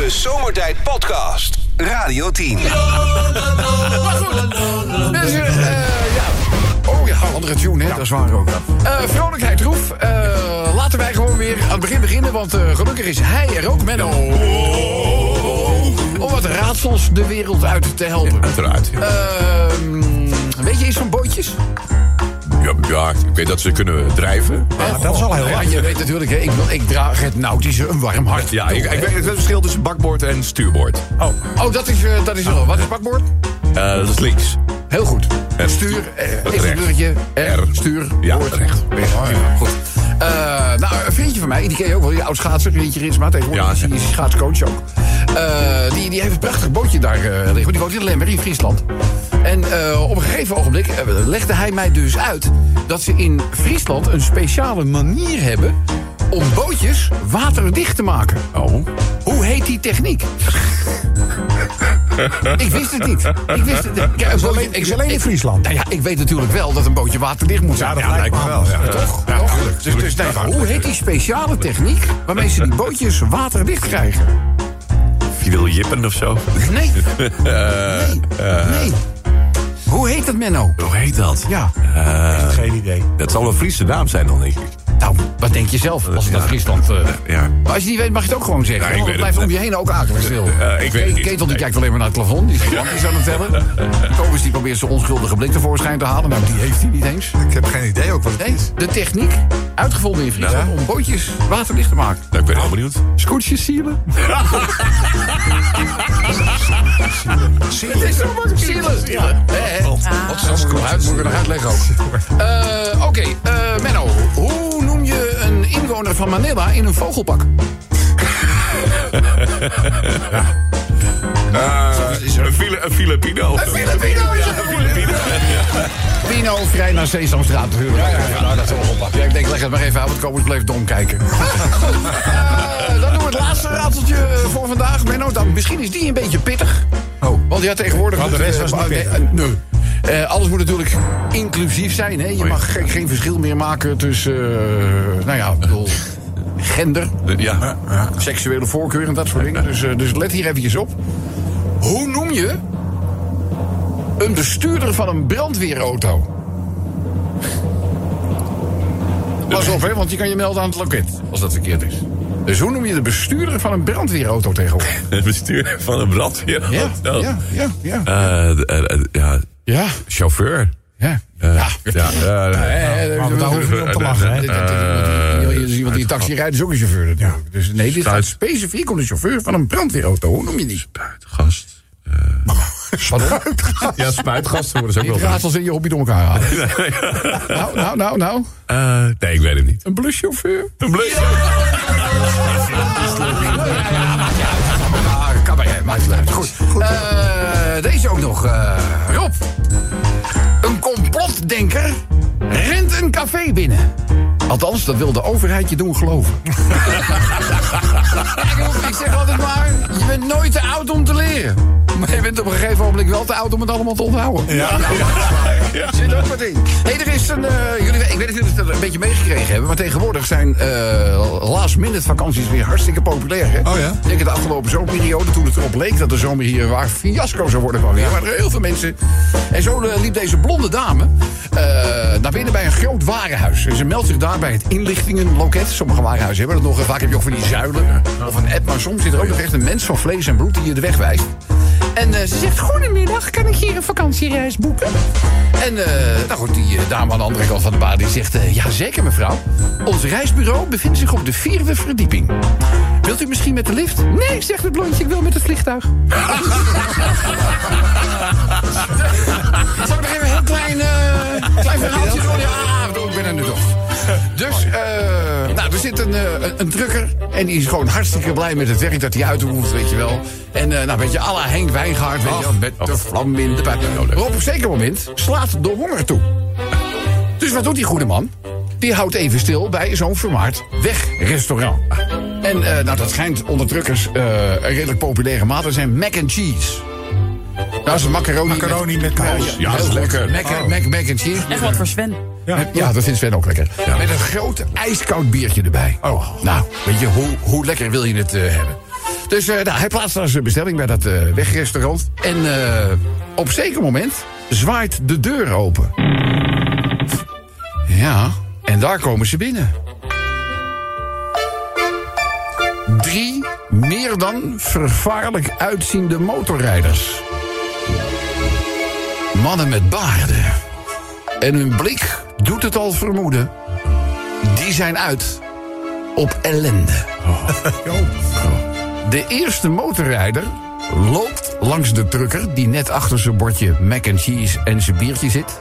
De Zomertijd Podcast. Radio 10. Dus, eh, ja. Oh ja, andere tune, hè? Dat is waar ook. Eh, vrolijkheid, Roef. Eh, laten wij gewoon weer aan het begin beginnen, want eh, gelukkig is hij er ook, Menno. Om wat raadsels de wereld uit te helpen. Uiteraard. Ja. Ehm, weet je iets van bootjes? Ja, ja, ik weet dat ze kunnen drijven. dat is al heel Ja, je weet natuurlijk, hè, ik, wil- ik draag het nautische een warm hart. Ja, ik, ik weet het verschil tussen bakboord en stuurboord. Oh, dat is, eh, dat is al. Wat is bakboord? Eh, dat is links. Heel goed. En Stuur, eh, even een bruggetje. R, R. stuur, Ja, woord. recht. Oh, ja, goed. Eh, nou, een vriendje van mij, die ken je ook wel, die oud schaatser, Rientje Rinsma, tegenwoordig Ja, is hij is schaatscoach ook. Eh, die, die heeft een prachtig bootje daar eh, liggen, die woont in Lemmer in Friesland. En op een gegeven ogenblik legde hij mij dus uit dat ze in Friesland een speciale manier hebben om bootjes waterdicht te maken. Oh. Hoe heet die techniek? ik wist het niet. Ik wist het niet. Bootje- Is alleen in Friesland. nou ja, ik weet natuurlijk wel dat een bootje waterdicht moet zijn. Ja, dat lijkt me wel. Ja. Toch? Toch? Dus, dus nee, hoe heet die speciale techniek waarmee ze die bootjes waterdicht krijgen? Fidel Jippen of zo. Nee. Nee. Nee. Hoe heet dat, Menno? Hoe heet dat? Ja. Geen idee. Dat zal een Friese naam zijn dan, denk ik. Nou, wat denk je zelf als ik naar Friesland... eh, Ja. Maar als je niet weet, mag je het ook gewoon zeggen. Ik het blijft het. om je heen ook akelig stil. Ik weet het niet. Ketel die kijkt alleen maar naar het plafond. Die is lampjes aan het tellen. Kobus die probeert zijn onschuldige blik tevoorschijn te halen. Nou, die heeft hij niet eens. Ik heb geen idee ook wat het Nee, is. de techniek, uitgevonden in Friesland... om bootjes waterdicht te maken. Nou, ik ben heel benieuwd. Scootjes sielen. Het is zo makkelijk. Sielen. Ja. Wat moet ik er nog uitleggen ook. Eh, Oké, eh, Menno. Inwoner van Manila in een vogelpak? is er- Een, Fili een Filipino. Een Filipino is het Filipino. Pino, vrij naar Sesamstraat natuurlijk. Ja, ja, ja. dat is vogelpak. Ja, ik denk, leg het maar even aan, want Kobus bleef dom kijken. Eh, dan doen we het laatste raadseltje eh, voor vandaag. Menno, dan, misschien is die een beetje pittig. Oh. Want ja, tegenwoordig... Maar de rest eh, was niet pittig. nee. Eh, alles moet natuurlijk inclusief zijn. Hè? Je mag geen, geen verschil meer maken tussen, eh, nou ja, bedoel, gender, Ja. seksuele voorkeur en dat soort dingen. Dus, eh, dus let hier eventjes op. Hoe noem je een bestuurder van een brandweerauto? Pas op, hè, want je kan je melden aan het loket als dat verkeerd is. Dus hoe noem je de bestuurder van een brandweerauto tegenwoordig? Het bestuur van een brandweer. Ja, ja, ja, ja. Eh, eh, eh, ja, Ja, chauffeur. ja. Eh, Ja. ja. eh, Eh, niet Want die taxi rijdt is ook een chauffeur natuurlijk. Dus nee, dit gaat specifiek om de chauffeur van een brandweerauto. Hoe noem je die? Gast. Pardon? Ja, spuitgasten worden ze ook wel. raadsels in je hobby door elkaar halen. nou, nou, nou, nou. Eh, nee, ik weet het niet. Een bluschauffeur? Een blik. Ah, uit. Goed. Eh, deze ook nog. eh, Rob. Complotdenker rent een café binnen. Althans, dat wil de overheid je doen geloven. Kijk, ik zeg altijd maar, je bent nooit te oud om te leren. Maar je bent op een gegeven moment wel te oud om het allemaal te onthouden. Ja, Zit ook wat in. Hey, er is een. eh, jullie, ik weet niet of jullie het een beetje meegekregen hebben. Maar tegenwoordig zijn eh last minute vakanties weer hartstikke populair. Hè? Oh ja? Ik denk de afgelopen zomerperiode, toen het erop leek dat de zomer hier waar fiasco zou worden van weer. Maar er heel veel mensen. En zo eh, liep deze blonde dame eh, naar binnen bij een groot warenhuis. En ze meldt zich daar bij het inlichtingenloket. Sommige warenhuizen hebben dat nog. Vaak heb je ook van die zuilen of een app. Maar soms zit er ook nog echt een mens van vlees en bloed die je de weg wijst. En eh, ze zegt, goedemiddag, kan ik hier een vakantiereis boeken? En eh, nou goed, die eh, dame aan de andere kant van de baan die zegt... ja, zeker mevrouw. Ons reisbureau bevindt zich op de vierde verdieping. Wilt u misschien met de lift? Nee, zegt het blondje, ik wil met het vliegtuig. Zal ik nog even een heel klein, klein verhaaltje doen? Ja, ben er nu toch. Dus, eh, nou, er zit een, eh, een, een drukker. En die is gewoon hartstikke blij met het werk dat hij uithoeft, weet je wel. En, eh, nou, weet je, à la Henk Wijngaard, weet je wel. Met de vlam in de pijp. Maar op een zeker moment slaat de honger toe. Dus wat doet die goede man? Die houdt even stil bij zo'n vermaard wegrestaurant. En nou, dat schijnt onder drukkers een redelijk populaire maat te zijn. Mac and cheese. Dat is een macaroni, Macaroni met kaas. Ja, heel lekker. Mac, mac, mac and cheese. Echt wat voor Sven. Ja, dat vindt Sven ook lekker. Met een groot ijskoud biertje erbij. Oh. Nou, weet je, hoe, hoe lekker wil je het eh, hebben? Dus eh, nou, hij plaatst daar zijn bestelling bij dat eh, wegrestaurant. En eh, op een zeker moment zwaait de deur open. Ja, en daar komen ze binnen. Drie meer dan vervaarlijk uitziende motorrijders. Mannen met baarden. En hun blik doet het al vermoeden. Die zijn uit op ellende. De eerste motorrijder loopt langs de trucker... die net achter zijn bordje mac and cheese en zijn biertje zit.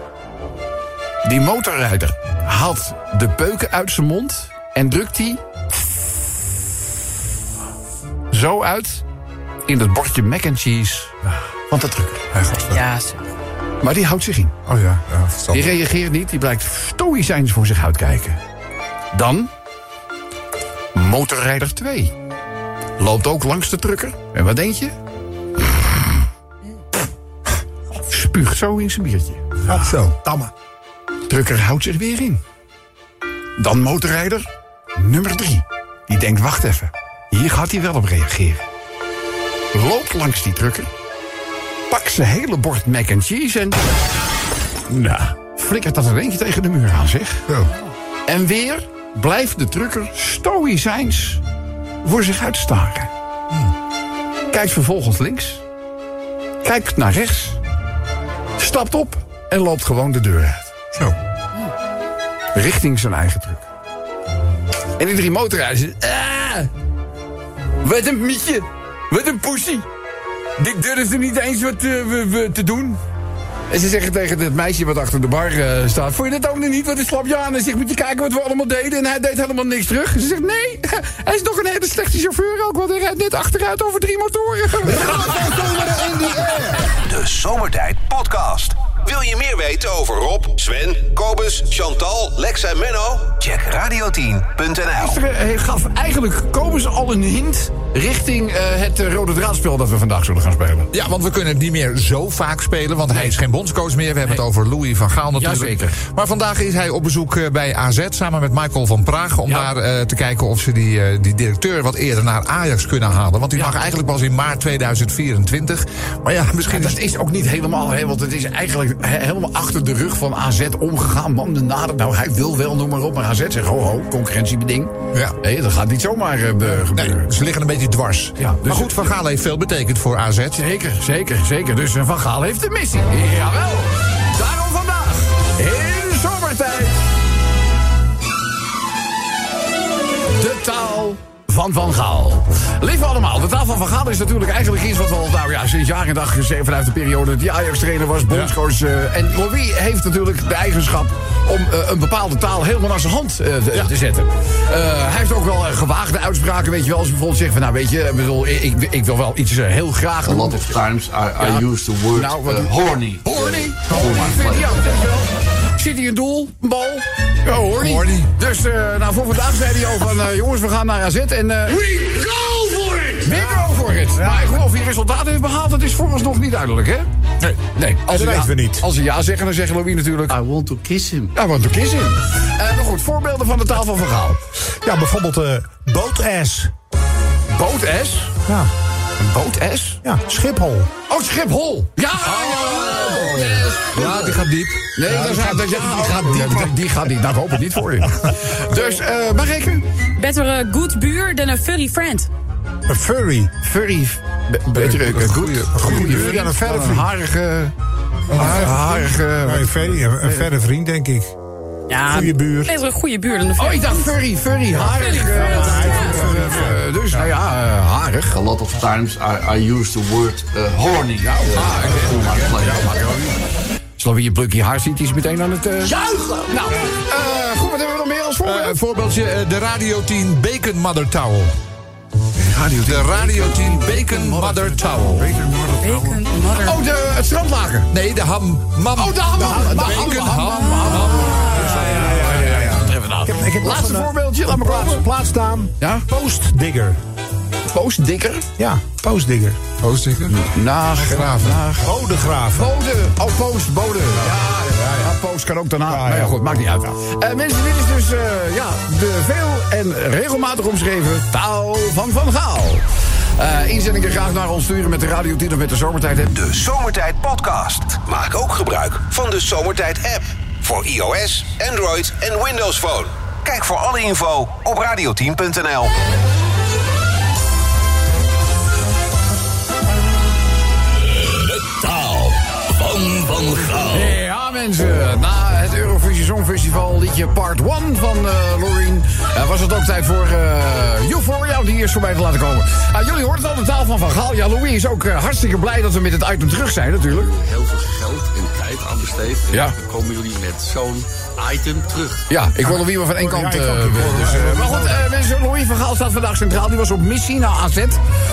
Die motorrijder haalt de peuken uit zijn mond... en drukt die zo uit in het bordje mac and cheese van de trucker. Ja, zo. Maar die houdt zich in. Oh ja, ja Die reageert niet, die blijkt stoïcijns voor zich uitkijken. Dan motorrijder 2. Loopt ook langs de trucker. En wat denk je? Spuugt zo in zijn biertje. Ja, zo, tamme. Trucker houdt zich weer in. Dan motorrijder nummer 3. Die denkt, wacht even. Hier gaat hij wel op reageren. Loopt langs die trucker. Pakt zijn hele bord mac and cheese en... Nou, flikkert dat er eentje tegen de muur aan, zeg. Zo. En weer blijft de trucker stoïcijns voor zich uitstaren. Kijkt vervolgens links. Kijkt naar rechts. Stapt op en loopt gewoon de deur uit. Zo. Richting zijn eigen truck. En die drie motorrijders... Ah, wat een mietje. Wat een poesie. Ik durfde niet eens wat eh, we- we te doen. En ze zeggen tegen het meisje wat achter de bar eh, staat... Vond je dat ook nog niet? Wat een slap Jan. En zegt, moet je kijken wat we allemaal deden. En hij deed helemaal niks terug. Ze zegt, nee, hij is nog een hele slechte chauffeur ook. Want hij rijdt net achteruit over drie motoren. De Zomertijd Podcast. Wil je meer weten over Rob, Sven, Kobus, Chantal, Lex en Menno? Check radio10.nl. Gisteren eh, gaf eigenlijk Kobus al een hint... richting eh, het eh, rode draadspel dat we vandaag zullen gaan spelen. Ja, want we kunnen het niet meer zo vaak spelen. Want hij is geen bondscoach meer. We hebben het over Louis van Gaal natuurlijk. Jazeker. Maar vandaag is hij op bezoek eh, bij AZ samen met Michael van Praag. Om Ja. daar te kijken of ze die, die directeur wat eerder naar Ajax kunnen halen. Want die Ja. mag eigenlijk pas in maart 2024. Maar ja, misschien Ja, dat is ook niet helemaal, hè, want het is eigenlijk he- helemaal achter de rug van AZ omgegaan. Man, de nader, nou hij wil wel, noem maar op. Maar AZ zegt, ho ho, concurrentiebeding. Ja. Hé, dat gaat niet zomaar be- Nee, gebeuren. ze liggen een beetje dwars. Ja, dus- maar goed, Van Gaal heeft veel betekend voor AZ. Zeker, zeker, zeker. Dus eh, Van Gaal heeft een missie. Jawel. Van Van Gaal. Lieve allemaal, de taal van Van Gaal is natuurlijk eigenlijk iets wat we al nou ja, sinds jaar en dag vanuit de periode dat hij Ajax-trainer was, bondscoach. eh, en Louis heeft natuurlijk de eigenschap om eh, een bepaalde taal helemaal naar zijn hand eh, te, te zetten. Eh, hij heeft ook wel gewaagde uitspraken, weet je wel. Als hij bijvoorbeeld zegt van, nou weet je, ik, bedoel, ik, ik, ik wil wel iets heel graag A lot of times I, I Ja. use the word Nou, uh, horny. Horny. Horny. Vindt hij ook, weet je wel. Zit hij een doel, een bal? Ja, horny. Horny. Dus uh, nou, voor vandaag zei hij ook van... Uh, jongens, we gaan naar AZ en... Uh, We go for it! We go for it! Maar goed, of hij resultaten heeft behaald, dat is vooralsnog niet duidelijk, hè? Nee. Nee, als Dat ze weten ja, we niet. Als ze ja zeggen, dan zeggen Louis natuurlijk... I want to kiss him. Ja, wat een kiss in. Uh, maar goed, voorbeelden van de taal van verhaal. Ja, bijvoorbeeld eh bootass. Boot S. Ja. Een boot S? ja, Schiphol. Oh, Schiphol! Ja, ja, Ja, die gaat diep. Nee, dat, is- dat, ja, die gaat niet. Die gaat niet. Nou, ik hoop het niet voor je. Dus, eh uh, Marike? Better a good buur than a furry friend. Een furry. Furry. Be- Beter een goede, goede buur dan een verre Een vriend. harige... Een harige... Een, furry, een, een verre vriend, denk ik. Ja, Goeie buur. Beter een goede buur dan een Oh, furry ik dacht furry, furry, harig. Eh, eh, eh, Dus, nou ja, eh, harig. A lot of times I, I use the word uh, horny. Ja, uh. Zoals wie een plukje haar ziet, die is meteen aan het... eh, Juichen! Nou, eh, goed, wat hebben we nog meer als voorbeeld? een voorbeeldje, de Radio 10 Bacon Mother Towel. Radio De Radio 10 Bacon Mother Towel. Bacon, mother. Oh, de, het strandlaken. Nee, de ham. Mam. Oh, de ham. De Bacon, ham. ham, ham, ham. Even nou. Ik heb Laatste nog een, voorbeeldje, laat me plaats, plaatsnaam. Ja? Postdigger. Post dikker. Ja, postdigger. Poostdikker. Nagraven. Bodegraaf. Bode. Oh, post, bode. Ja, ja, ja, post kan ook daarna. Ja, Nou ja, ja. goed, maakt niet uit. Eh, mensen, dit is dus eh, ja, de veel en regelmatig omschreven taal van Van Gaal. Eh, inzendingen graag naar ons sturen met de Radio 10 of met de zomertijd. De Zomertijd Podcast. Maak ook gebruik van de Zomertijd app. Voor iOS, Android en Windows Phone. Kijk voor alle info op radioteam.nl. mensen. Na het Eurovisie Songfestival liedje part 1 van eh Loreen... eh, was het ook tijd voor eh Euphoria om die eerst voorbij te laten komen. Ah, jullie hoorden het al, de taal van Van Gaal. Ja, Louis is ook hartstikke blij dat we met het item terug zijn natuurlijk. Heel veel geld en tijd aan besteed. Ja. dan komen jullie met zo'n item terug. Ja, ik wil er wie maar van één kant... Ja, eh, ook. Ik hoor dus, eh, maar goed, eh, mensen, Louis van Gaal staat vandaag centraal. Die was op missie naar AZ.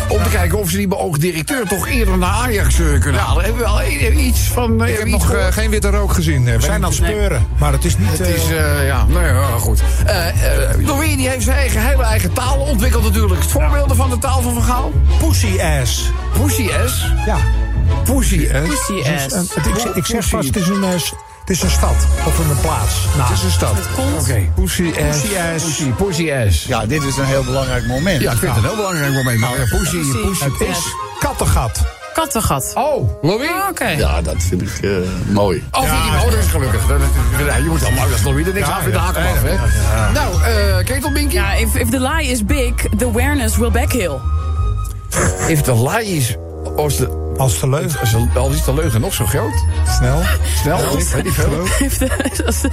Om te kijken of ze die beoogd directeur toch eerder naar Ajax eh, kunnen halen. Hebben we al eh, iets van... eh, Ik heb nog eh, gehoord? geen witte rook gezien. We zijn aan het speuren, maar het is niet... Het is, eh, ja, nou ja, goed. Eh eh, Louis die heeft zijn eigen, hele eigen taal ontwikkeld natuurlijk. Voorbeelden van de taal van Van Gaal? pussy ass. Pussy S. Ja. Pussy S. Pussy Het is ass. ik, ik zeg vast, het is een, eh, het is een stad of een plaats. Nou, Het is een stad. Pussy S. Pussy ass. Pussy. Ja, Ja, dit is een heel belangrijk moment. ik vind het een heel belangrijk moment. Maar ja, pussy, pussy, het is kattengat. Kattengat. Oh, Louis? Oké. Ja, dat vind ik eh, mooi. Oh, vind je, oh, dat is gelukkig. Dat, ja, je moet allemaal, dat is Louis er niks aan haken af, hè? Nou, eh ketelbinkie? Ja, if, if the lie is big, the awareness will backhill. If the lie is... Als de, Als de leugen. als al is de leugen nog zo groot. Snel. Snel, weet ik veel. If de, als de,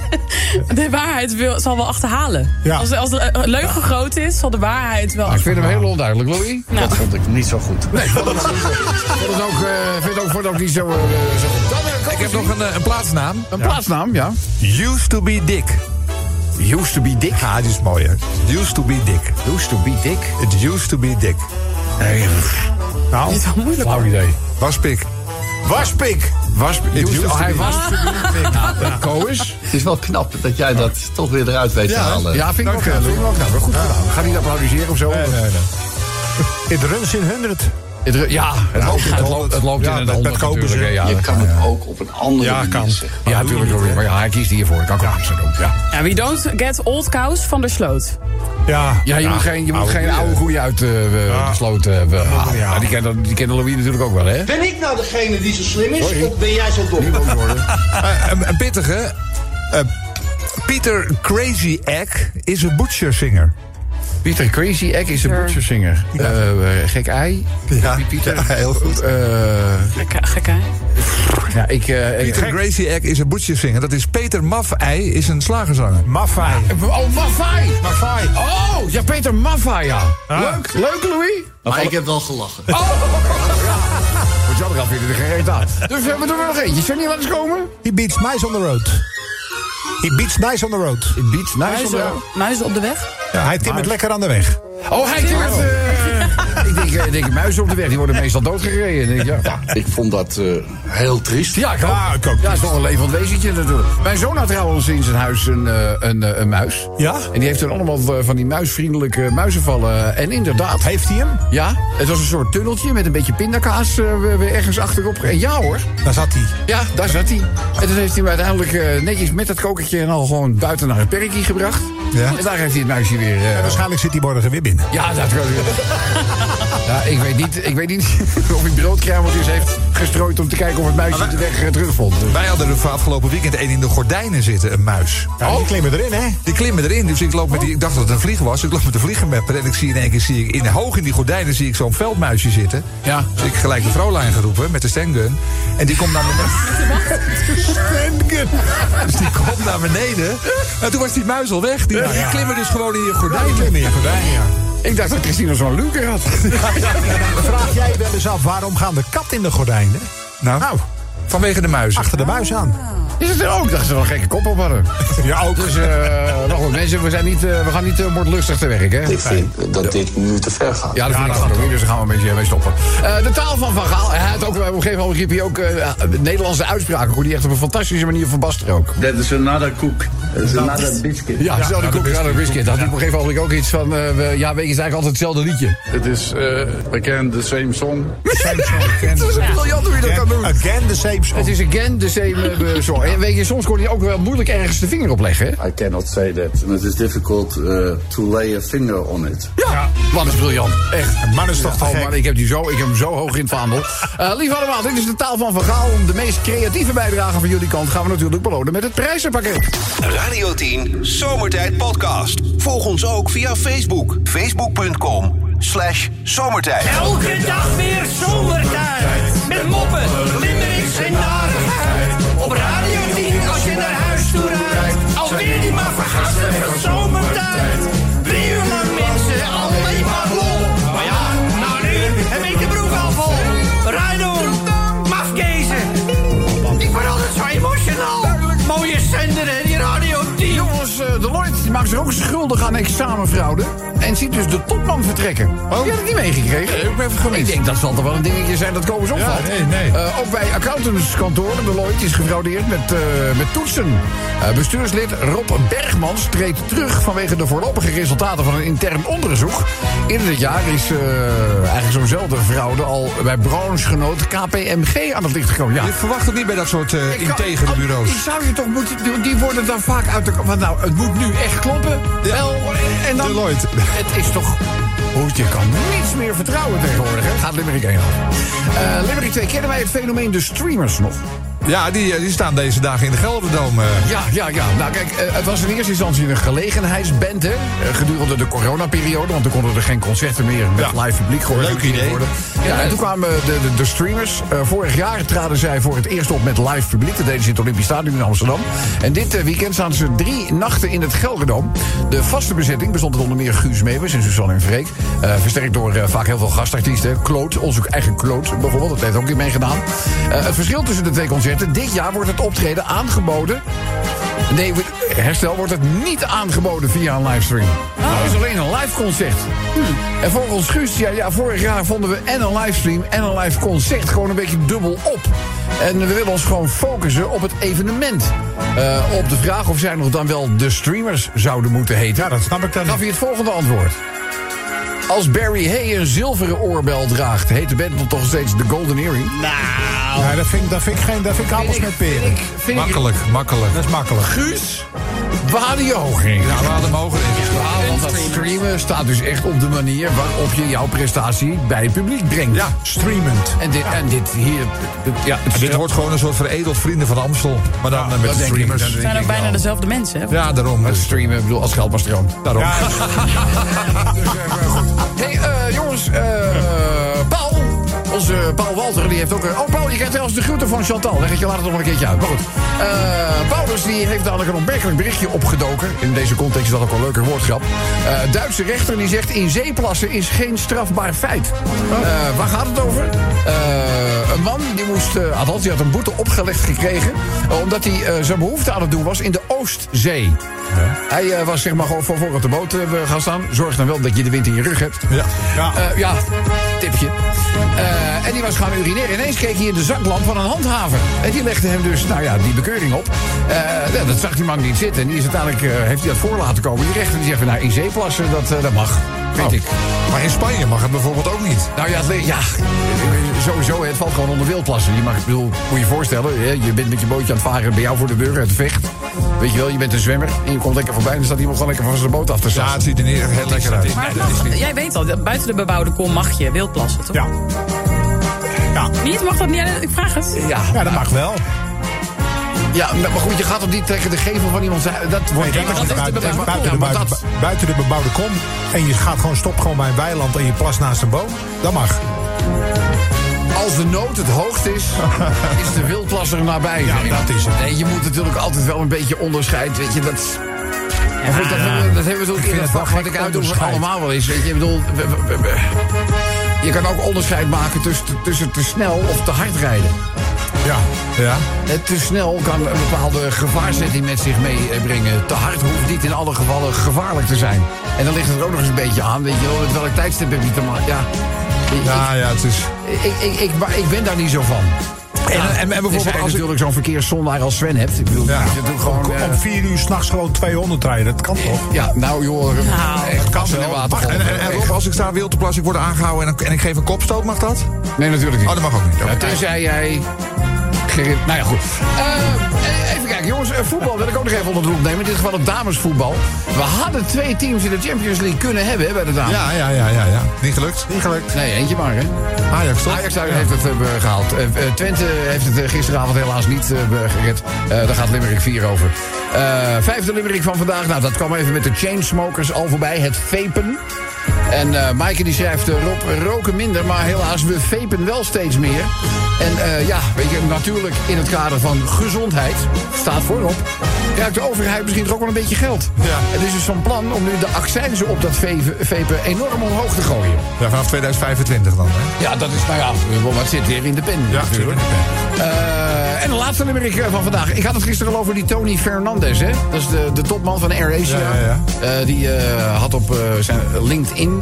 de waarheid wil, zal wel achterhalen. Ja. Als, de, als de eh, leugen groot is, zal de waarheid wel Ik vind hem heel onduidelijk, Louis. Nou, Dat vond ik niet zo goed. Nee, ik vond het, ook, eh, vind het ook, vond het ook niet zo, eh, zo goed. Dan, eh, Ik heb nog een, eh, een plaatsnaam. een plaatsnaam, ja. Used to be Dick. Used to be dick. Ja, die is mooi, hè? Used to be Dick. Used to be dick. It used to be Dick. Nee, Nou, dit is wel moeilijk. flauw idee. Waspik. Was, used used to, to hij was Koos. Het is wel knap dat jij dat toch weer eruit weet te halen. Ja, vind ik ook, vind ik ook. Goed gedaan. Ga niet applaudisseren of zo? Nee, nee, nee. It runs in 100. Het, ja, het loopt, het loopt, het loopt Ja, in het met- met honderd Ja, Je kan het ja. ook op een andere Ja, manier kan. zeggen. Ja, natuurlijk. Maar ja, hij kiest hiervoor. Ik kan ook doen. Ja, Ja, we don't get old cows van de sloot. Ja. ja je moet geen, je moet geen oude koeien uit eh, de sloot eh, we- halen. Ja. Ja, die, kennen, die kennen Louis natuurlijk ook wel, hè? Ben ik nou degene die zo slim is? Sorry. Of ben jij zo dom? Eh, een, een pittige. Eh, Peter Crazy Egg is een butcher singer. Pieter Crazy Egg is een Sure. butchersinger. Eh, gek ei. Ja, Pieter. ja, heel goed. Eh, Gekke, gekke. ja, ik... eh, ik Peter Crazy Egg is een butcher singer. Dat is Peter Maffei, is een slagerzanger. Maffei. Oh, Maffai! Maffei. Oh, ja, Peter Maffai, ja. Leuk, leuk, Louis. Maar ik heb wel gelachen. Oh! Moet je ook al vinden, er geen aan. Dus we hebben er nog eentje. Zullen niet laten komen? He beats nice on the road. He beats nice on the road. In Beats, nice Muizen, muizen op de weg. Ja, hij timmert lekker aan de weg. Oh, hij timmert... eh, ik denk, eh, ik denk muizen op de weg, die worden meestal doodgereden. Ik denk, ja. Ik vond dat eh, heel triest. Ja, ik ook. Ja, ik ook. Ja, is toch een levend wezentje natuurlijk. Mijn zoon had trouwens in zijn huis een, eh, een, eh, een muis. Ja? En die heeft er allemaal van die muisvriendelijke muizenvallen. En inderdaad, Heeft hij hem? ja, het was een soort tunneltje met een beetje pindakaas eh, weer- weer ergens achterop. En ja hoor, Daar zat hij. ja, daar zat hij. En toen heeft hij hem uiteindelijk netjes met dat kokertje en al gewoon buiten naar het perkje gebracht. Ja. En daar heeft hij het muisje weer... eh, Waarschijnlijk zit hij morgen weer binnen. ja, dat kan Ja, ik weet niet, ik weet niet of hij broodkruimeltjes heeft gestrooid om te kijken of het muisje de weg eh, terugvond. Dus- Wij hadden er afgelopen weekend een in de gordijnen zitten, een muis. Ja, die klimmen erin, hè? Die klimmen erin, dus ik, loop met die, ik dacht dat het een vlieg was. Ik loop met de vliegenmapper en ik zie in één keer, zie ik, in, hoog in die gordijnen zie ik zo'n veldmuisje zitten. Ja. Dus ik gelijk de vrouwlijn geroepen met de stengun. En die komt naar beneden. Dus die komt naar beneden. En toen was die muis al weg. Die, die klimmen dus gewoon in je Die gordijnen. klimmen in je gordijn, ja. Ik dacht dat Christina zo'n luker had. Vraag jij wel eens af waarom gaan de kat in de gordijnen? Nou, Nou, vanwege de muizen. achter de muis aan. Is het er ook? Dat ze wel een gekke kop op hadden. Ja, ook. Dus, eh nou goed, mensen, we, zijn niet, eh, we gaan niet uh, moordlustig te werk, hè? Ik vind dat dit nu te ver gaat. Ja, dat vind ik ook. Louis, Dus daar gaan we een beetje mee stoppen. Eh, de taal van Van Gaal. Hij had ook, op een gegeven moment riep hij ook eh, Nederlandse uitspraken. Hoe die echt op een fantastische manier verbasteren ook. That is another cook. That is another biscuit. Ja, ja ja, de biscuit. Had hij op een gegeven moment ook iets van... eh, we, ja, weet je, het is eigenlijk altijd hetzelfde liedje. It is uh, again the same song. Het is briljant hoe je dat kan doen. Again the same Het is again the same eh, en weet je, soms kon hij ook wel moeilijk ergens de vinger op leggen. I cannot say that. And it is difficult uh, to lay a finger on it. Ja, man is briljant. Echt. Een man is toch te Oh gek. man, ik heb, die zo, ik heb hem zo hoog in het vaandel. Eh lief allemaal, dit is de taal van Van Gaal. De meest creatieve bijdrage van jullie kant gaan we natuurlijk belonen met het prijzenpakket. Radio 10 Zomertijd Podcast. Volg ons ook via Facebook. Facebook.com slash zomertijd. Elke dag weer zomertijd. Ook schuldig aan examenfraude. En ziet dus de topman vertrekken. Heb je dat niet meegekregen? ik ben even gemist. Ik denk dat zal toch wel een dingetje zijn dat komen opvalt. Ja, nee, nee. Eh, ook bij accountantskantoren, Deloitte is gefraudeerd met, eh, met toetsen. Eh, bestuurslid Rob Bergmans treedt terug vanwege de voorlopige resultaten van een intern onderzoek. Eerder dit jaar is eigenlijk zo'nzelfde fraude al bij branchegenoot KPMG aan het licht gekomen. Ja. Je verwacht het niet bij dat soort kan- integere oh, bureaus. Die zou je toch moeten. die- worden dan vaak uit de. Want nou, het moet nu echt kloppen. Wel, en dan. Deloitte. Het is toch. Goed, je kan niets meer vertrouwen tegenwoordig. Hè? Gaat Limerick 1 af. Eh Limerick 2, kennen wij het fenomeen de streamers nog? Ja, die, eh, die staan deze dagen in de Gelderdoom. eh. Ja, ja, ja. Nou kijk, eh, het was in eerste instantie een gelegenheidsband, hè. Gedurende de coronaperiode, want toen konden er geen concerten meer met Ja. live publiek georganiseerd idee. worden. Ja, en toen kwamen de, de, de streamers. Vorig jaar traden zij voor het eerst op met live publiek. Dat deden ze in het Olympisch Stadion in Amsterdam. En dit weekend staan ze drie nachten in het Gelderdoom. De vaste bezetting bestond onder meer Guus Meeuwis en Suzanne en Freek. Versterkt door vaak heel veel gastartiesten. Kloot, onze eigen Kloot bijvoorbeeld, dat heeft ook niet meegedaan. Het verschil tussen de twee concerten. Dit jaar wordt het optreden aangeboden Nee, herstel wordt het niet aangeboden via een livestream. Het is alleen een live concert. En volgens Guus, ja, ja, vorig jaar vonden we en een livestream en een live concert gewoon een beetje dubbel op. En we willen ons gewoon focussen op het evenement. Eh, op de vraag of zij nog dan wel de streamers zouden moeten heten. Ja, dat snap ik dan Gaf hij het volgende antwoord. Als Barry Hay een zilveren oorbel draagt, heet de band dan toch steeds de Golden Earring? Ja, dat vind ik, dat vind ik geen, dat vind ik appels met peren. Vind ik, vind ik, Makkelijk, makkelijk. Dat is makkelijk. Guus, waar die hoog ging. Ja, we hadden hem hoger in. Ja, want dat streamen staat dus echt op de manier waarop je jouw prestatie bij het publiek brengt. Ja. Streamend. En dit, en dit hier, dit- ja, het Dit wordt gewoon een soort veredeld vrienden van Amstel. Maar dan met de streamers. dat Het zijn ook bijna dezelfde mensen. Hè? Ja, daarom. Het streamen, ik bedoel, als geld maar stroomt. daarom. Ja, Hey, eh, jongens, eh. Onze Paul Walter, die heeft ook... eh, Oh, Paul, je krijgt trouwens de groeten van Chantal. Leg het je later nog een keertje uit. Maar goed. Eh, Paulus, die heeft dadelijk een opmerkelijk berichtje opgedoken. In deze context is dat ook wel een leuke woordgrap. Eh, Duitse rechter die zegt... in zeeplassen is geen strafbaar feit. Eh, waar gaat het over? Eh, een man die moest... althans, die had een boete opgelegd gekregen... eh, omdat hij eh, zijn behoefte aan het doen was in de Oostzee. Hij was zeg maar gewoon van voor op de boot gaan staan. Zorg dan wel dat je de wind in je rug hebt. Ja. ja. Ja, tipje. En die was gaan urineren. Ineens keek hij in de zaklamp van een handhaver. En die legde hem dus, nou ja, die bekeuring op. Ja, dat zag die man niet zitten. En die is uiteindelijk, heeft hij dat voor laten komen. Die rechter die zegt, nou, in zeeplassen, dat, dat mag. Weet Oh. ik. Maar in Spanje mag het bijvoorbeeld ook niet. Nou ja, het, ja, sowieso, het valt gewoon onder wildplassen. Je mag, ik bedoel, moet je je voorstellen, hè, je bent met je bootje aan het varen bij jou voor de deur, het vecht. Weet je wel, je bent een zwemmer en je komt lekker voorbij en dan staat iemand gewoon lekker van zijn boot af te Ja, staan. het ziet er niet echt heel lekker uit. Maar jij weet al, buiten de bebouwde kom mag je wildplassen, toch? ja. Ja. Niet? Mag dat niet? Ik vraag het. Ja, ja, dat mag wel. Ja, maar goed, je gaat toch niet tegen de gevel van iemand. Dat wordt Nee, ja, dat is is de buiten, bebouwde buiten, de, Ja, maar buiten, dat, buiten de bebouwde kom. En je gaat gewoon stop gewoon bij een weiland en je plas naast een boom. Dat mag. als de nood het hoogst is, is de wildplas er nabij. Ja, dat is het. Nee, je moet natuurlijk altijd wel een beetje onderscheid. Weet je, dat. Goed, dat, hebben we- dat hebben we natuurlijk in het vak wat ik uitdoe allemaal wel eens. Weet je, ik bedoel, we- we- we- we- je kan ook onderscheid maken tussen, tussen te snel of te hard rijden. Ja. Ja. Eh, Te snel kan een bepaalde gevaarzetting met zich meebrengen. Te hard hoeft niet in alle gevallen gevaarlijk te zijn. En dan ligt het er ook nog eens een beetje aan. Weet je wel, met welk tijdstip heb je te maken? Ja. Ik- Ja, ja, het is... ik, ik, ik, maar ik ben daar niet zo van. En, en, en bijvoorbeeld als je ik... natuurlijk zo'n verkeerszondaar als Sven hebt. Ik bedoel, Ja. je doet gewoon... Om, eh, om vier uur s'nachts gewoon 200 rijden. Dat kan toch? ja, nou joh, echt kassen en water. En, en, en Rob, als ik sta wild te plassen, ik word aangehouden en, en ik geef een kopstoot, mag dat? Nee, natuurlijk niet. Oh, dat mag ook niet. Ja, tenzij jij. Nou ja, goed. Eh, even kijken, jongens. eh, voetbal wil ik ook nog even onder de loep nemen. In dit geval het damesvoetbal. We hadden twee teams in de Champions League kunnen hebben hè, bij de dames. Ja, ja, ja, ja, ja. Niet gelukt? Niet gelukt. Nee, eentje maar, hè? Ajax toch? Ajax heeft het eh, gehaald. Eh, eh, Twente heeft het eh, gisteravond helaas niet eh, gered. Eh, daar gaat Limerick 4 over. Eh, vijfde Limerick van vandaag. Nou, dat kwam even met de Chainsmokers al voorbij. Het vapen. En eh Maaike die schrijft, eh, Rob, roken minder, maar helaas, we vapen wel steeds meer. En eh, ja, weet je, natuurlijk in het kader van gezondheid, staat voorop, krijgt de overheid misschien toch ook wel een beetje geld. Ja. Het is dus van plan om nu de accijnzen op dat vapen enorm omhoog te gooien. Ja, vanaf 2025 dan, hè? Ja, dat is, nou ja, wat zit weer in de pen Ja, natuurlijk. Eh, en de laatste eh, van vandaag. Ik had het gisteren al over die Tony Fernandez, hè? Dat is de, de topman van AirAsia. Ja, ja, Eh, die had op zijn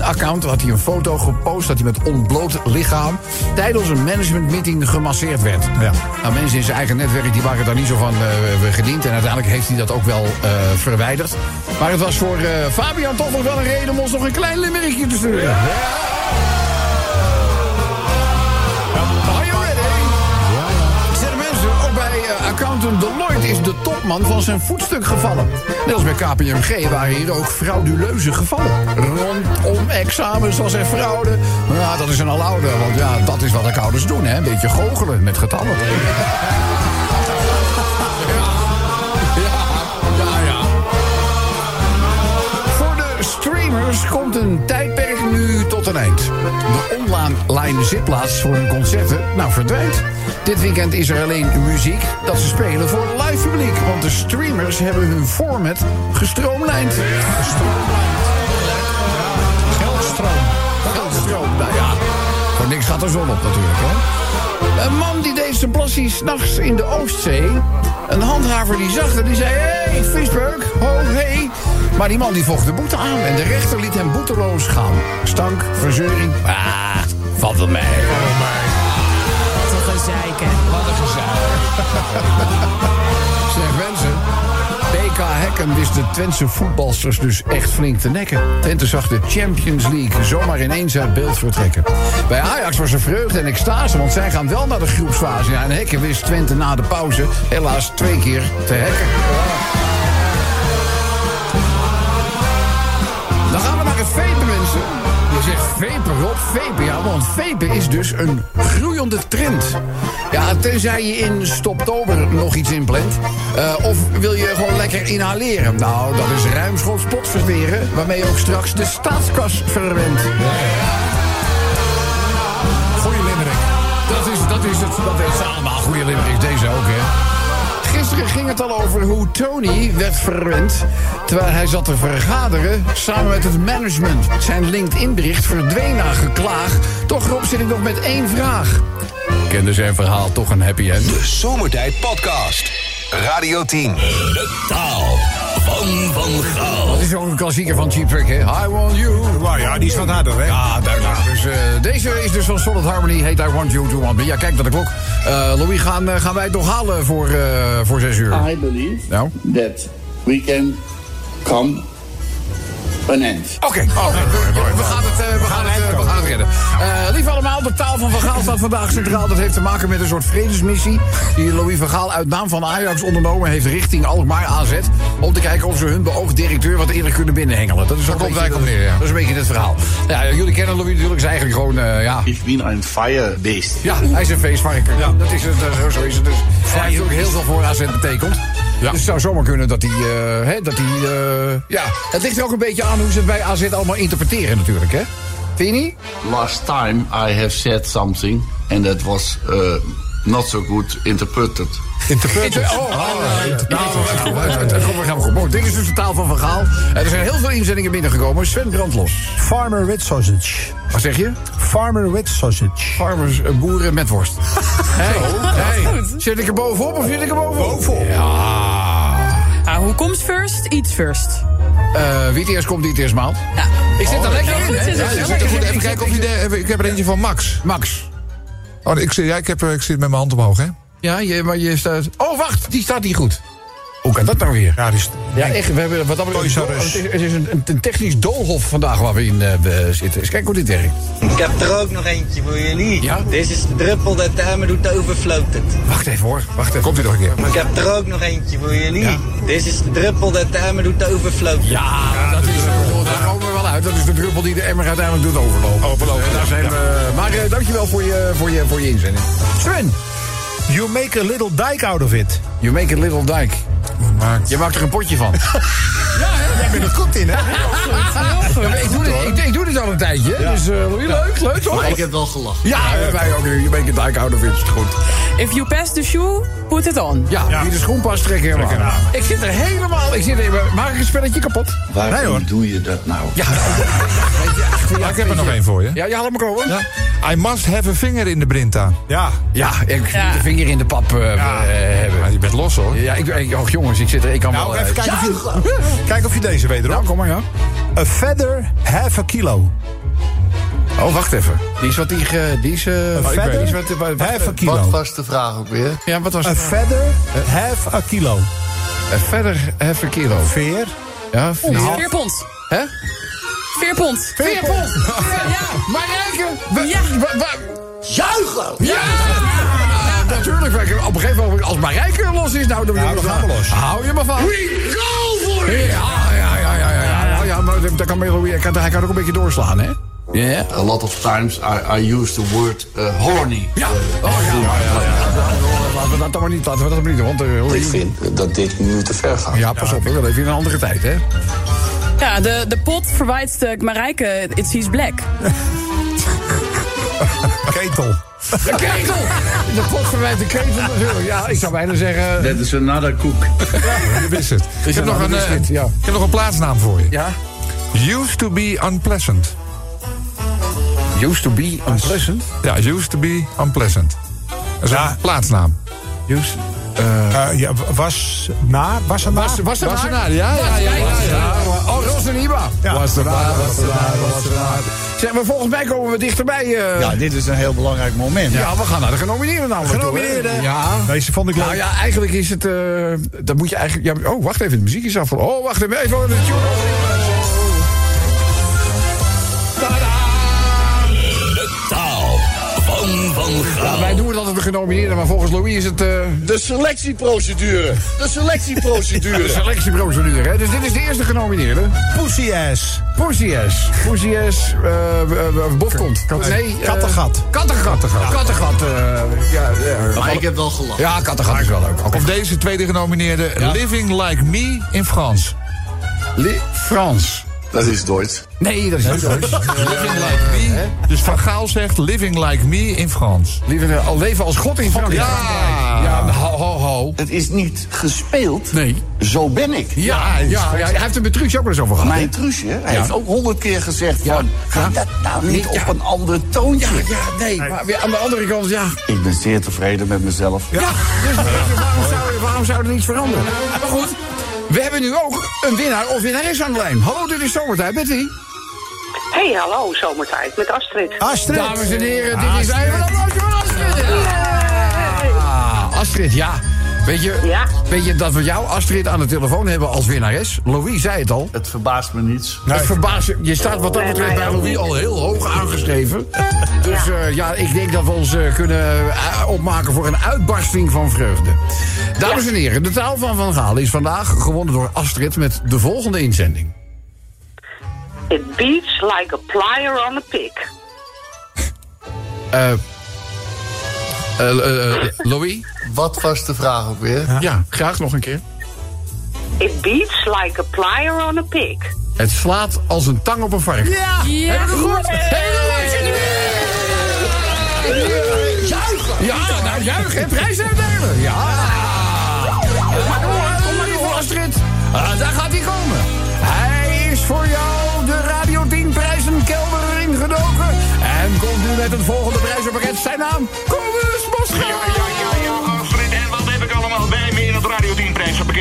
LinkedIn-account had hij een foto gepost... dat hij met ontbloot lichaam tijdens een managementmeeting gemasseerd werd. Ja. Nou, mensen in zijn eigen netwerk die waren daar niet zo van eh, gediend. En uiteindelijk heeft hij dat ook wel eh, verwijderd. Maar het was voor eh, Fabian toch nog wel een reden om ons nog een klein limerickje te sturen. Are topman van zijn voetstuk gevallen. Net als bij KPMG waren hier ook frauduleuze gevallen. Rondom examens was er fraude. Ja, dat is een aloude, want ja, dat is wat accountants doen, hè. Een beetje goochelen met getallen. Ja, ja. Voor de streamers komt een tijdperk nu tot een eind. De online zitplaats voor hun concerten, nou, verdwijnt. Dit weekend is er alleen muziek dat ze spelen voor live publiek. Want de streamers hebben hun format gestroomlijnd. Geldstroom. Geldstroom, nou ja. Voor niks gaat er zon op natuurlijk, hè. Een man die deed zijn plassie s'nachts in de Oostzee. Een handhaver die zag het, die zei... Hé, hey, visbeuk, ho, hey. Maar die man die vocht de boete aan en de rechter liet hem boeteloos gaan. Stank, verzeuring, ah, valt wel mee. Wat een gezeik, hè. Wat een gezeik. zeg mensen, PK Hekken wist de Twentse voetbalsters dus echt flink te nekken. Twente zag de Champions League zomaar ineens uit beeld vertrekken. Bij Ajax was er vreugde en extase, want zij gaan wel naar de groepsfase. Ja, en Hekken wist Twente na de pauze helaas twee keer te hekken. Dan gaan we naar het vapen, mensen. Je zegt vapen, Rob, vapen. Ja, want vapen is dus een groeiende trend. Ja, tenzij je in stoptober nog iets inplant. Eh, of wil je gewoon lekker inhaleren? Nou, dat is ruimschoots potverweren... waarmee je ook straks de staatskas verwendt. Goeie limerick. Dat is, dat is het. Dat is allemaal goede limericks. Deze ook, hè. Gisteren ging het al over hoe Tony werd verwend... terwijl hij zat te vergaderen samen met het management. Zijn LinkedIn-bericht verdween na geklaag. Toch, Rob, zit ik nog met één vraag. Kende zijn verhaal toch een happy end? De Zomertijd Podcast. Radio 10. De taal van Van Gaal. Dat is ook een klassieker van Cheap Trick, hè? I want you. Nou ja, die is wat harder, hè? Ja, duidelijk. Dus eh, deze is dus van Solid Harmony. Heet I Want You To Want Me. Ja, kijk naar de klok. Eh, Louis, gaan, eh, gaan wij het nog halen voor, eh, voor zes uur? I believe Nou? that we can come Oké, we, we gaan het, we gaan het, we gaan het redden. Eh, lief allemaal, de taal van Van Gaal staat vandaag centraal. Dat heeft te maken met een soort vredesmissie... die Louis van Gaal uit naam van Ajax ondernomen heeft... richting Alkmaar AZ... om te kijken of ze hun beoogd directeur wat eerder kunnen binnenhengelen. Dat is ook komt een beetje neer, ja. Dat is een beetje het verhaal. Ja, jullie kennen Louis natuurlijk, is eigenlijk gewoon... eh, ja, Ik ben een firebeest. ja, hij is een feestvarken. Ja. Dat is het, eh, zo, zo is het dus. Hij heeft ook heel veel voor AZ Dus het zou zomaar kunnen dat hij... eh, hè, dat hij eh, ja, het ligt er ook een beetje aan hoe ze het bij AZ allemaal interpreteren natuurlijk, hè? Vind je niet? Last time I have said something and that was uh, not so good interpreted. Interpreted. Oh, oh, nou, dat komt gaan we goed. Mooi, Dit is dus de taal van Van Gaal. Er zijn heel veel inzendingen binnengekomen. Sven Brandlos. Farmer with sausage. Wat zeg je? Farmer with sausage. Farmers, eh, boeren met worst. Hey, hey. Zit ik er bovenop of zit ik er bovenop? Bovenop. Ja. Nou, hoe komt first? Eats first. Eh, wie het eerst komt, die het eerst maalt. Ja. Ik zit er lekker in, goed Ja, je zit er goed in. Even kijken of je de, Ik heb er eentje van Max. Max. Oh, ik, zit, ja, ik, heb, eh, ik zit met mijn hand omhoog, hè? Ja, je, maar je staat... Oh, wacht, die staat niet goed. Hoe kan dat nou weer? Ja, die is, Ja, echt. We hebben wat dat betreft-. Het is, het is een, technisch doolhof vandaag waar we in eh, zitten. Eens kijken hoe dit werkt. Ik heb er ook nog eentje voor jullie. Ja? Dit is de druppel dat de emmer doet overfloten. Wacht even hoor. Wacht even. Komt u nog een keer. Ik heb er ook nog eentje voor jullie. Dit is de druppel dat de emmer doet overfloten. Ja, dat is. Daar Dat is de druppel die de emmer uiteindelijk doet overlopen. Overlopen. daar zijn we. Maar eh, dankjewel voor je, voor, je, voor je inzending. Sven, You make a little dike out of it. you make a little dike. Je maakt er een potje van. Jij bent er goed in, hè? Ja, ik, doe dit, ik, ik doe dit al een tijdje. Dus eh, leuk, leuk toch? Maar ik heb wel gelachen. Ja, eh, wij ook. You make a dike out of it. Is goed. If you pass the shoe, put it on. Ja, wie de schoen past, trek aan. Ik zit er helemaal... Ik zit er, maak ik een spelletje kapot? Waarom doe je dat nou? Ja, Ja, ik heb er nog één voor je. Ja, ja, laat me komen. Ja, I must have a finger in de Brinta. Ja. ik Ja. de vinger in de pap eh, eh, hebben. Ja, je bent los hoor. Ja, ik, ik, oh, jongens, ik zit er... Ik kan Nou, wel... even eh, kijken of, je, kijk of je deze weet, Nou, Rob. kom maar, ja. A feather, half a kilo. Oh, wacht even. Die is wat die... ge- Die is... eh, A die is wat, wat, wat- half a Wat kilo. was de vraag ook weer? Ja, wat was A het? feather, half a kilo. Eh, verder even kilo. Veer. Ja, vier. Vier pond. Hè? Vier pond. Vier pond. Ja, Marijke. we- Ja. wa- wa- Ja! Natuurlijk, op een gegeven moment, als Marijke los is, nou, dan Ja, gaan we los. Hou je maar van. We go for it! Ja, ja, ja, ja, ja. ja. Nou ja, maar dat kan, hij kan ook een beetje doorslaan, hè? Ja. A lot of times I, I use the word uh, horny. Ja. Oh, ja, ja, ja, ja. Laten we dat dan maar niet, laten we dat maar niet doen, want... eh, hoor Ik vind dat dit nu te ver gaat. Ja, pas op, we leven in een andere tijd, hè? Ja, de, de pot verwijt de Marijke, it sees black. Ketel. De ketel! De pot verwijt de ketel natuurlijk. Ja, ik zou bijna zeggen... That is another cook. Je wist het. Ik heb, nog een, eh, dit? Ja. ik heb nog een plaatsnaam voor je. Ja? Used to be unpleasant. Used to be unpleasant. Ja, used to be unpleasant. Dat is Ja. een plaatsnaam. Used... Eh, ja, was na, was er na. Was, was er Was er naar? Ja, ja, ja. ja. Oh, Ros en Iba. Ja. Was er daar, was er daar, was er daar. Zeg, maar volgens mij komen we dichterbij. eh. Ja, dit is een heel belangrijk moment. Ja, we gaan naar de genomineerden namelijk toe? Genomineerden. Ja. Deze vond ik leuk. Nou ja, eigenlijk is het... eh dat moet je eigenlijk... Ja, oh, wacht even, de muziek is af. Oh, wacht even, even de tune. Ja, wij doen het altijd de genomineerden, maar volgens Louis is het... eh, De selectieprocedure. De de selectieprocedure. selectieprocedure, hè? Dus dit is de eerste genomineerde. Pussy ass. Pussy ass. Pussy ass. eh, eh, eh, Bofkont. Nee. eh, Kattengat. Kattengat. Kattengat. eh, ja, ja. Maar ik heb wel gelachen. Ja, Kattengat is wel leuk. Of deze tweede genomineerde, Living Like Me in Frans. Li- Frans. Dat is Duits. Nee, dat is niet Duits. Living Like Me. Dus Van Gaal zegt Living Like Me in Frans. Liever al leven als God in Frankrijk. Ja. Ja, ho, ho, ho. Het is niet gespeeld. Nee. Zo ben ik. Ja, ja, ja, hij heeft er met Truusje ook wel eens over gehad. Mijn Truusje, hij heeft ook honderd keer gezegd van... Ga Ja. dat nou niet ja. op een ander toontje. Ja, ja, nee. Maar weer aan de andere kant, ja. Ik ben zeer tevreden met mezelf. Ja, dus waarom zou, waarom zou er niets veranderen? Maar goed, we hebben nu ook een winnaar of winnares aan de lijn. Hallo, dit is Zomertijd met wie? Hey, hallo, zomertijd met Astrid. Astrid. Dames en heren, dit is even een applausje voor Astrid. Ah, Astrid, ja. Weet je, Ja. weet je dat we jou, Astrid, aan de telefoon hebben als winnares? Louis zei het al. Het verbaast me niets. Het verbaast je. Je staat wat dat betreft bij Louis al heel hoog aangeschreven. Dus eh, ja, ik denk dat we ons eh, kunnen eh, opmaken voor een uitbarsting van vreugde. Dames en heren, de taal van Van Gaal is vandaag gewonnen door Astrid met de volgende inzending. It beats like a plier on a pig. Eh eh, eh, Louis? Wat was de vraag ook weer? Ja, graag nog een keer. It beats like a plier on a pig. Het slaat als een tang op een varken. Ja! Ja. Hebben we goed? Hebben we Juichen! Ja, nou juichen en prijs uitdelen. Ja! Kom maar door, kom maar door, Astrid. Ah, daar gaat hij komen. Hij is voor jou de Radio 10 prijzenkelder ingedoken. En komt nu met het volgende prijzenpakket. Zijn naam, Kobus Bosgaard.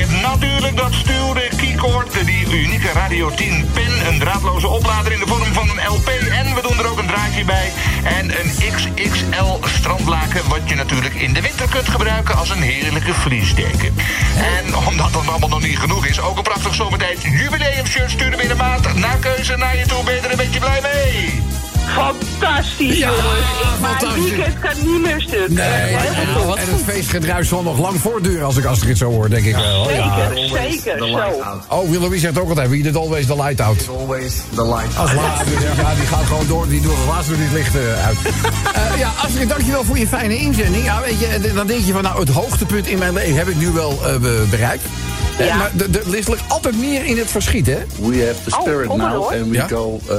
Nat natuurlijk dat stuurde keycord, die unieke Radio 10 pen, een draadloze oplader in de vorm van een LP. En we doen er ook een draadje bij. En een XXL strandlaken, wat je natuurlijk in de winter kunt gebruiken als een heerlijke vliesdeken. En omdat dat allemaal nog niet genoeg is, ook een prachtig zomertijd jubileumshirt sturen in de maand naar keuze naar je toe. Ben je er een beetje blij mee? Fantastisch, Ja, jongens. Ik, weekend kan niet meer stuk. Nee, en, goed. en het feestgedruis zal nog lang voortduren als ik Astrid zo hoor, denk ik wel. Ja. Zeker, zeker, zo. Oh, Willouis zegt ook altijd, wie did always the light out. Always the light. Als laatste, ja, die gaat gewoon door, die doet als laatste door dit licht eh, uit. Eh, ja, Astrid, dankjewel voor je fijne inzending. Ja, weet je, dan denk je van, nou, het hoogtepunt in mijn leven heb ik nu wel eh, be- bereikt. Eh, Ja. maar er er ligt altijd meer in het verschiet, hè? We have the Oh, spirit now, and we Ja? go uh,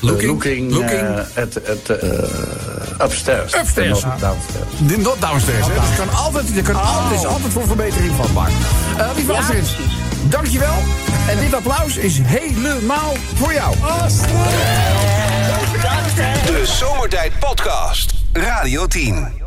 Looking? looking, Looking? uh, at, at uh, upstairs. Upstairs. Not downstairs. Not downstairs, hè? Dus er kan altijd, er kan altijd, is altijd voor verbetering vatbaar. Eh lieve Ja, Astrid, dankjewel. En dit applaus is helemaal voor jou. De Zomertijd Podcast. Radio 10.